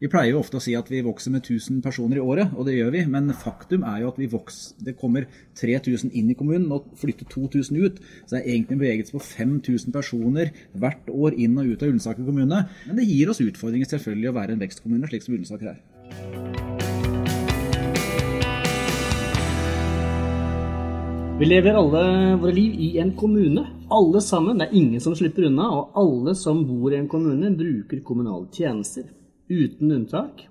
Vi pleier jo ofte å si at vi vokser med 1000 personer i året, og det gjør vi. Men faktum er jo at vi vokser, det kommer 3000 inn i kommunen og flytter 2000 ut. Så det er egentlig en bevegelse på 5000 personer hvert år inn og ut av Ullensaker kommune. Men det gir oss utfordringer selvfølgelig å være en vekstkommune, slik som Ullensaker er. Vi lever alle våre liv i en kommune. Alle sammen. Det er ingen som slipper unna. Og alle som bor i en kommune, bruker kommunale tjenester. Uten unntak.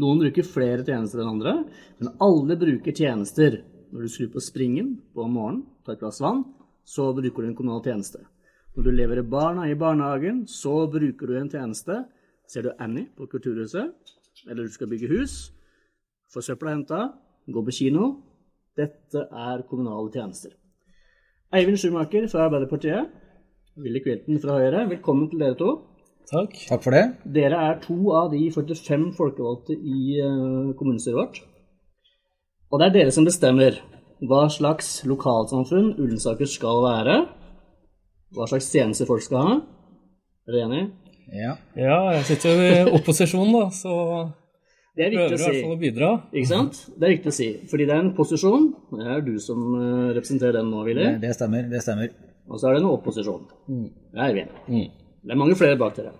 Noen bruker flere tjenester enn andre, men alle bruker tjenester. Når du skrur på springen på morgenen, tar et glass vann, så bruker du en kommunal tjeneste. Når du leverer barna i barnehagen, så bruker du en tjeneste. Ser du Annie på Kulturhuset, eller du skal bygge hus, få søpla henta, gå på kino, dette er kommunale tjenester. Eivind Schumacher fra Arbeiderpartiet, Willy Quilton fra Høyre, velkommen til dere to. Takk. Takk for det. Dere er to av de 45 folkevalgte i uh, kommunestyret vårt. Og det er dere som bestemmer hva slags lokalsamfunn Ullensaker skal være. Hva slags tjenester folk skal ha. Er dere enig? Ja. ja, jeg sitter jo i opposisjon, da, så det er viktig å si. I hvert fall å bidra. Ikke sant? Det er viktig å si. Fordi det er en posisjon. Det er du som eh, representerer den nå, Willy. Det, det stemmer. Det stemmer. Og så er det en opposisjon. Mm. Det er vi. Mm. Det er mange flere bak dere.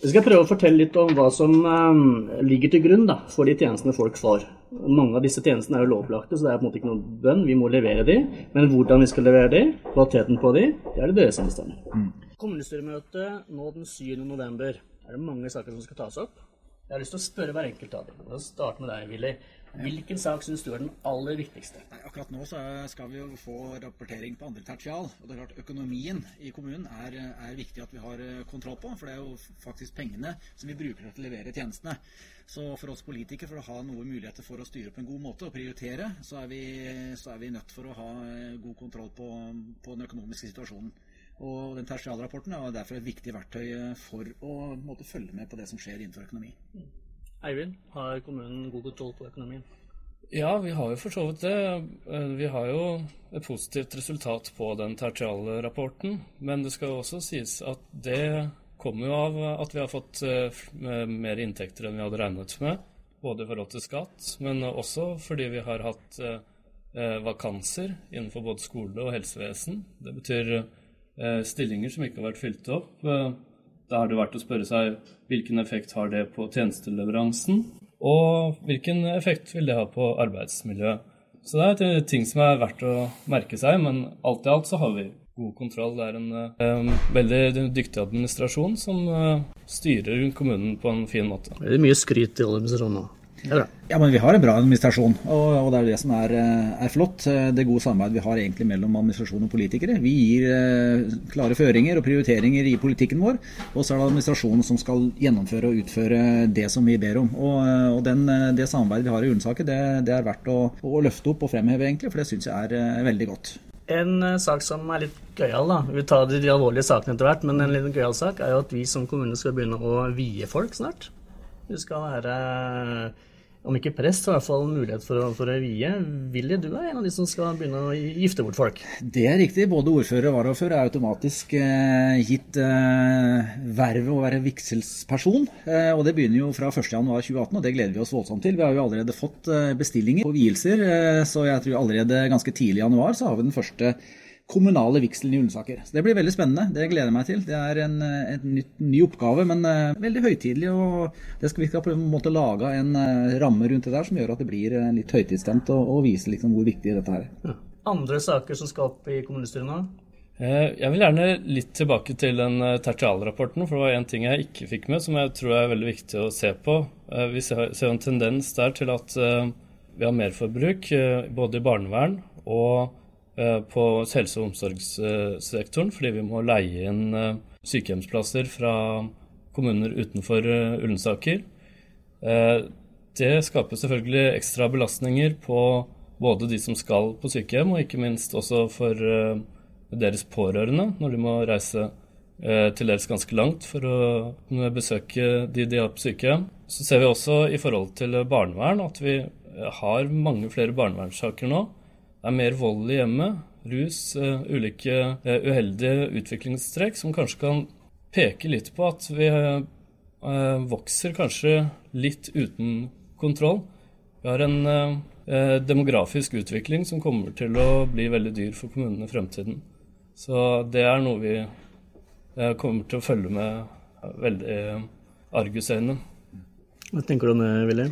Vi skal prøve å fortelle litt om hva som um, ligger til grunn da, for de tjenestene folk får. Mange av disse tjenestene er jo lovpålagte, så det er på en måte ikke noen bønn. Vi må levere de. Men hvordan vi skal levere de, kvaliteten på de, det er det dere som bestemmer. Mm. Kommunestyremøtet nå den 7. november. Er det mange saker som skal tas opp? Jeg har lyst til å spørre hver enkelt av dem. Starte med deg, Willy. Hvilken sak syns du er den aller viktigste? Nei, akkurat nå skal vi jo få rapportering på andre tertial. og det er klart Økonomien i kommunen er, er, viktig at vi har eh, kontroll på. For det er jo faktisk pengene som vi bruker til å levere tjenestene. Så for oss politikere, for å ha noen muligheter for å styre på en god måte og prioritere, så er vi, så er vi nødt for å ha eh, god kontroll på, på den økonomiske situasjonen. Og den tertialrapporten er derfor et viktig verktøy for å måtte følge med på det som skjer innenfor økonomi. Eivind, har kommunen god kontroll på økonomien? Ja, vi har jo for så vidt det. Eh, vi har jo et positivt resultat på den tertialrapporten. Men det skal jo også sies at det kommer jo av at vi har fått eh, mer inntekter enn vi hadde regnet med. Både i forhold til skatt, men også fordi vi har hatt eh, vakanser innenfor både skole og helsevesen. Det betyr Eh, stillinger som ikke har vært fylt opp. Eh, da har det vært å spørre seg hvilken effekt har det på tjenesteleveransen, og hvilken effekt vil det ha på arbeidsmiljøet. Så det er ting som er verdt å merke seg, men alt i alt så har vi god kontroll. Det er en um, veldig dyktig administrasjon som uh, styrer kommunen på en fin måte. Det er mye skryt i administrasjonen nå. Ja, men vi har en bra administrasjon, og, og det er det som er, eh, er, flott. Eh, det gode samarbeidet vi har egentlig mellom administrasjon og politikere. Vi gir eh, klare føringer og prioriteringer i politikken vår, og så er det administrasjonen som skal gjennomføre og utføre det som vi ber om. Og, eh, og den, det samarbeidet vi har i Ullensaker, det, det, er verdt å, å, løfte opp og fremheve, egentlig, for det syns jeg er veldig godt. En sak som er litt gøyal, da. Vi tar de, de alvorlige sakene etter hvert, men en liten gøyal sak er jo at vi som kommune skal begynne å vie folk snart. Vi skal være om ikke prest, så i hvert fall mulighet for å, for å vie. Willy, du er en av de som skal begynne å gifte bort folk? Det er riktig. Både ordfører og varaordfører er automatisk eh, gitt eh, vervet å være vigselsperson. Eh, og det begynner jo fra 1.1.2018, og det gleder vi oss voldsomt til. Vi har jo allerede fått eh, bestillinger på vielser, eh, så jeg tror allerede ganske tidlig i januar så har vi den første kommunale vigselen i Ullensaker. Så Det blir veldig spennende. Det gleder jeg meg til. Det er en, en ny, ny, oppgave, men uh, veldig høytidelig. og det skal, Vi skal på en måte lage en uh, ramme rundt det der som gjør at det blir uh, litt høytidsstemt, og, og vise liksom hvor viktig dette er. Ja. Andre saker som skal opp i kommunestyret nå? Jeg vil gjerne litt tilbake til den tertialrapporten, for det var én ting jeg ikke fikk med, som jeg tror er veldig viktig å se på. Vi ser en tendens der til at vi har merforbruk både i barnevern og Eh, på helse- og omsorgssektoren fordi vi må leie inn eh, sykehjemsplasser fra kommuner utenfor eh, Ullensaker. Det skaper selvfølgelig ekstra belastninger på både de som skal på sykehjem, og ikke minst også for deres pårørende når de må reise til dels ganske langt for å besøke de de har på sykehjem. Så ser vi også i forhold til barnevern at vi har mange flere barnevernssaker nå er mer vold i hjemmet, rus, uh, ulike uh, uheldige utviklingstrekk som kanskje kan peke litt på at vi uh, vokser kanskje litt uten kontroll. Vi har en eh, demografisk utvikling som kommer til å bli veldig dyr for kommunene i fremtiden. Så det er noe vi eh, kommer til å følge med veldig argusøyne. Hva tenker du om det, Willy?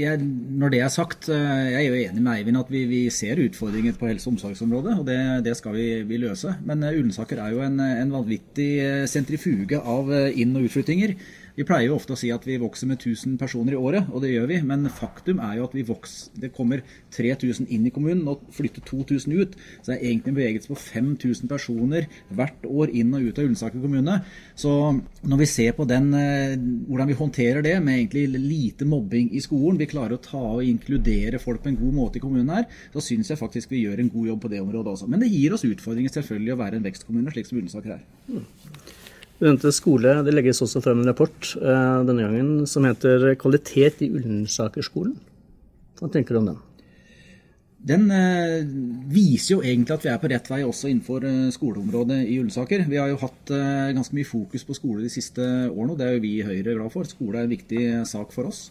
Jeg, når det er sagt, eh, jeg er jo enig med Eivind at vi, vi ser utfordringer på helse- og omsorgsområdet, og det, det skal vi, vi, løse. Men Ullensaker er jo en, en vanvittig sentrifuge av inn- og utflyttinger. Vi pleier jo ofte å si at vi vokser med 1000 personer i året, og det gjør vi. Men faktum er jo at vi vokser, det kommer 3000 inn i kommunen og flytter 2000 ut. Så det er egentlig en bevegelse på 5000 personer hvert år inn og ut av Ullensaker kommune. Så når vi ser på den, eh, hvordan vi håndterer det med egentlig lite mobbing i skolen, vi klarer å ta og inkludere folk på en god måte i kommunen her, så syns jeg faktisk vi gjør en god jobb på det området også. Men det gir oss utfordringer selvfølgelig å være en vekstkommune, slik som Ullensaker er. Mm. Skole. Det legges også frem en rapport uh, denne gangen som heter 'Kvalitet i Ullensakerskolen'. Hva tenker du om den? Den uh, viser jo egentlig at vi er på rett vei også innenfor uh, skoleområdet i Ullensaker. Vi har jo hatt ganske mye fokus på skole de siste årene, og det er jo vi i Høyre glad for. Skole er en viktig sak for oss.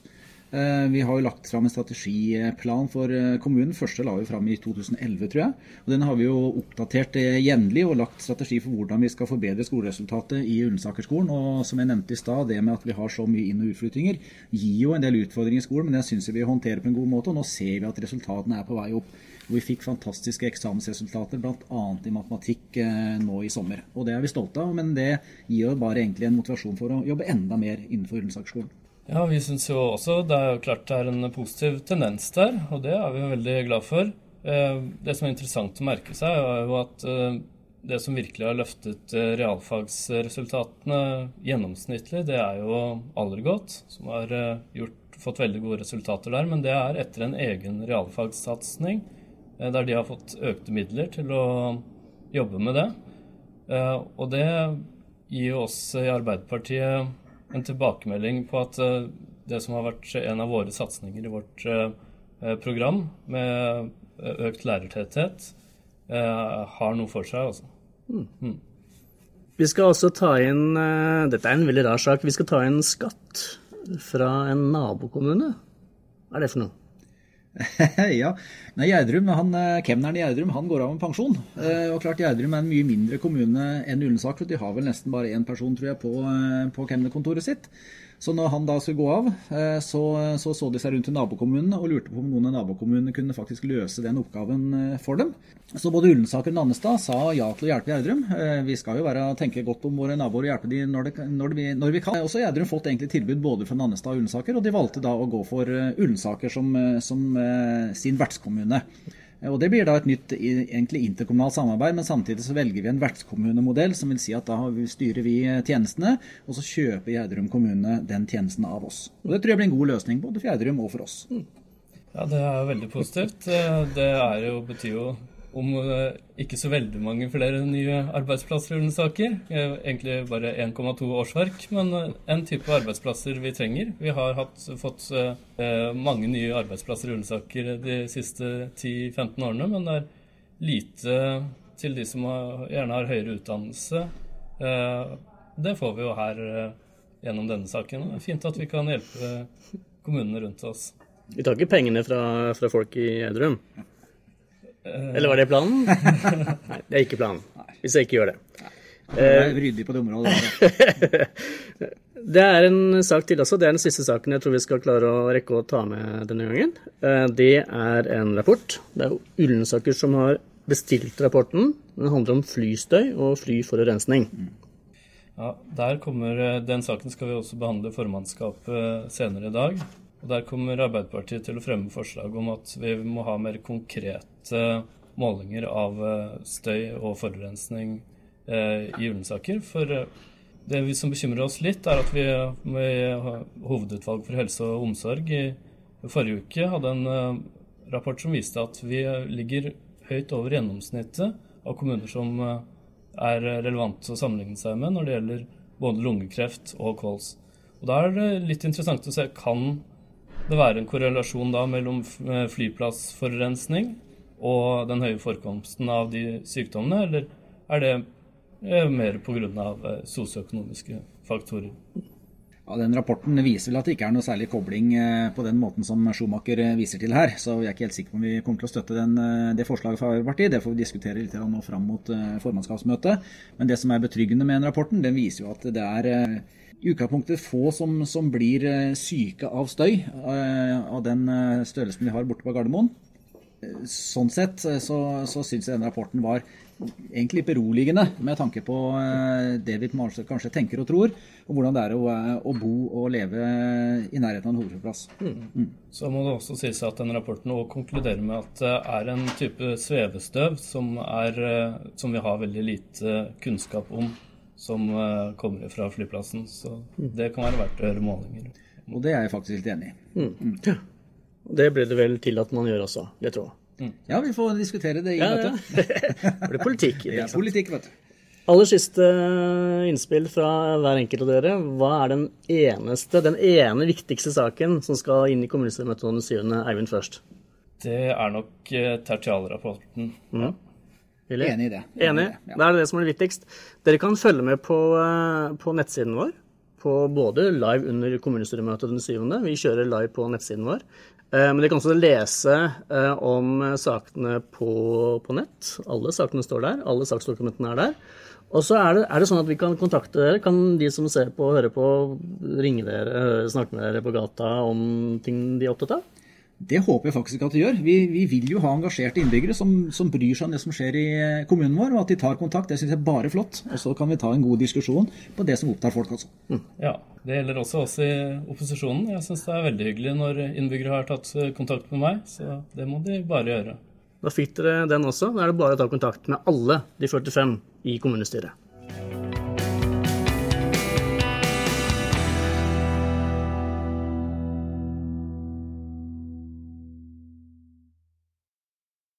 Eh, vi har jo lagt fram en strategiplan for eh, kommunen. Første la vi fram i 2011, tror jeg. Og Den har vi jo oppdatert eh, jevnlig og lagt strategi for hvordan vi skal forbedre skoleresultatet i Ullensakerskolen. Og som jeg nevnte i stad, det med at vi har så mye inn- og utflyttinger gir jo en del utfordringer i skolen, men det syns vi håndterer på en god måte. Og nå ser vi at resultatene er på vei opp. Vi fikk fantastiske eksamensresultater, bl.a. i matematikk nå i sommer. Og det er vi stolte av, men det gir jo bare egentlig en motivasjon for å jobbe enda mer innenfor Ullensakerskolen. Ja, vi syns jo også det er jo klart det er en positiv tendens der, og det er vi jo veldig glad for. Eh, det som er interessant å merke seg, er jo at eh, det som virkelig har løftet eh, realfagsresultatene gjennomsnittlig, det er jo Allergodt, som har gjort, fått veldig gode resultater der. Men det er etter en egen realfagssatsing, der de har fått økte midler til å jobbe med det. Og det gir jo oss i Arbeiderpartiet en tilbakemelding på at eh, det som har vært en av våre satsinger i vårt eh, eh, program, med økt lærertetthet, har noe for seg. Altså. Mm. Mm. Vi skal også ta inn Dette er en veldig rar sak. Vi skal ta inn skatt fra en nabokommune. Hva er det for noe? ja. Nei, Gjerdrum, han, Kemneren i Gjerdrum han går av med pensjon. og klart Gjerdrum er en mye mindre kommune enn Ullensaker. De har vel nesten bare én person tror jeg, på, på kemnerkontoret sitt. Så når han da skulle gå av, eh, så, så, så de seg rundt i nabokommunene og lurte på om noen av nabokommunene kunne faktisk løse den oppgaven eh, for dem. Så både Ullensaker og Nannestad sa ja til å hjelpe Gjerdrum. Eh, vi skal jo være, tenke godt om våre naboer og hjelpe dem når, det, når, det, når vi kan. Også Gjerdrum fått egentlig tilbud både fra Nannestad og Ullensaker, og de valgte da å gå for Ullensaker som, som sin vertskommune. Og Det blir da et nytt egentlig interkommunalt samarbeid, men samtidig så velger vi en vertskommunemodell, som vil si at da styrer vi tjenestene, og så kjøper Gjerdrum kommune den tjenesten av oss. Og Det tror jeg blir en god løsning både for Gjerdrum og for oss. Ja, Det er veldig positivt. Det jo, betyr jo om eh, ikke så veldig mange flere nye arbeidsplasser under saker. Egentlig bare 1,2 årsverk, men eh, en type arbeidsplasser vi trenger. Vi har hatt, fått eh, mange nye arbeidsplasser under saker de siste 10-15 årene, men det er lite til de som gjerne har høyere utdannelse. Det får vi jo her gjennom denne saken. Det er fint at vi kan hjelpe kommunene rundt oss. Vi tar ikke pengene fra, fra folk i Edrum? Eller var det planen? Nei, det er ikke planen. Hvis jeg ikke gjør det. Eh, ryddig på det området. det er en sak til også. Det er den siste saken jeg tror vi skal klare å rekke å ta med denne gangen. Eh, det er en rapport. Det er Ullensaker som har bestilt rapporten. Den handler om flystøy og flyforurensning. Ja, der kommer, eh, Den saken skal vi også behandle formannskapet senere i dag. Og Der kommer Arbeiderpartiet til å fremme forslag om at vi må ha mer konkrete målinger av eh, støy og forurensning eh, i Ullensaker. For eh, det som bekymrer oss litt, er at vi med Hovedutvalg for helse og omsorg i forrige uke hadde en rapport som viste at vi ligger høyt over gjennomsnittet av kommuner som er relevante å sammenligne seg med når det gjelder både lungekreft og kols. Og Da er det litt interessant å se kan det være en korrelasjon da mellom eh, flyplassforurensning og den høye forekomsten av de sykdommene, eller er det eh, mer pga. Eh, sosioøkonomiske faktorer? Ja, Den rapporten viser vel at det ikke er noe særlig kobling eh, på den måten som Schumacher eh, viser til her. Så vi er ikke helt sikre på om vi kommer til å støtte den, eh, det forslaget fra Arbeiderpartiet. Det får vi diskutere litt nå fram mot formannskapsmøtet. Men det som er betryggende med den rapporten, den viser jo at det er i utgangspunktet få som, som blir syke av støy av den størrelsen vi har borte på Gardermoen. Sånn sett så, så syns jeg denne rapporten var egentlig beroligende med tanke på eh, det vi kanskje tenker og tror, og hvordan det er å, eh, å bo og leve i nærheten av en hovedflyplass. Mm. Mm. Så må det også sies at den rapporten også konkluderer med at det er en type svevestøv som, er, eh, som vi har veldig lite kunnskap om, som kommer fra flyplassen. Så mm. det kan være verdt å gjøre målinger. Og det er jeg faktisk litt enig i. Mm. Mm. Det ble det vel til at man gjør også, det tror jeg. Mm. Ja, vi får diskutere det i ja, møtet. Ja. det blir politikk. Det er politikk, vet du. Aller siste innspill fra hver enkelt av dere. Hva er den eneste, den ene viktigste saken som skal inn i kommunestyremøtet den 7. Eivind først? Det er nok eh, tertialrapporten. Mm. Enig i det. Enig? Enig. Ja. Da er det det som er det viktigst. Dere kan følge med på, eh, på nettsiden vår. På både live under kommunestyremøtet den 7. Vi kjører live på nettsiden vår. Eh, men de kan også lese eh, om sakene på, på, nett. Alle sakene står der. Alle saksdokumentene er der. Og så er er det, sånn at vi kan kontakte dere. Kan de som ser på og hører på, ringe dere, snakke med dere på gata om ting de er opptatt av? Det håper jeg faktisk at de gjør. Vi, vi vil jo ha engasjerte innbyggere som, som, bryr seg om det som skjer i eh, kommunen vår, og at de tar kontakt. Det syns jeg er bare flott. Og så kan vi ta en god diskusjon på det som opptar folk, altså. Mm. Ja, det gjelder også oss i opposisjonen. Jeg syns det er veldig hyggelig når innbyggere har tatt eh, kontakt med meg, så det må de bare gjøre. Da fikk dere den også. Da er det bare å ta kontakt med alle de 45 i kommunestyret.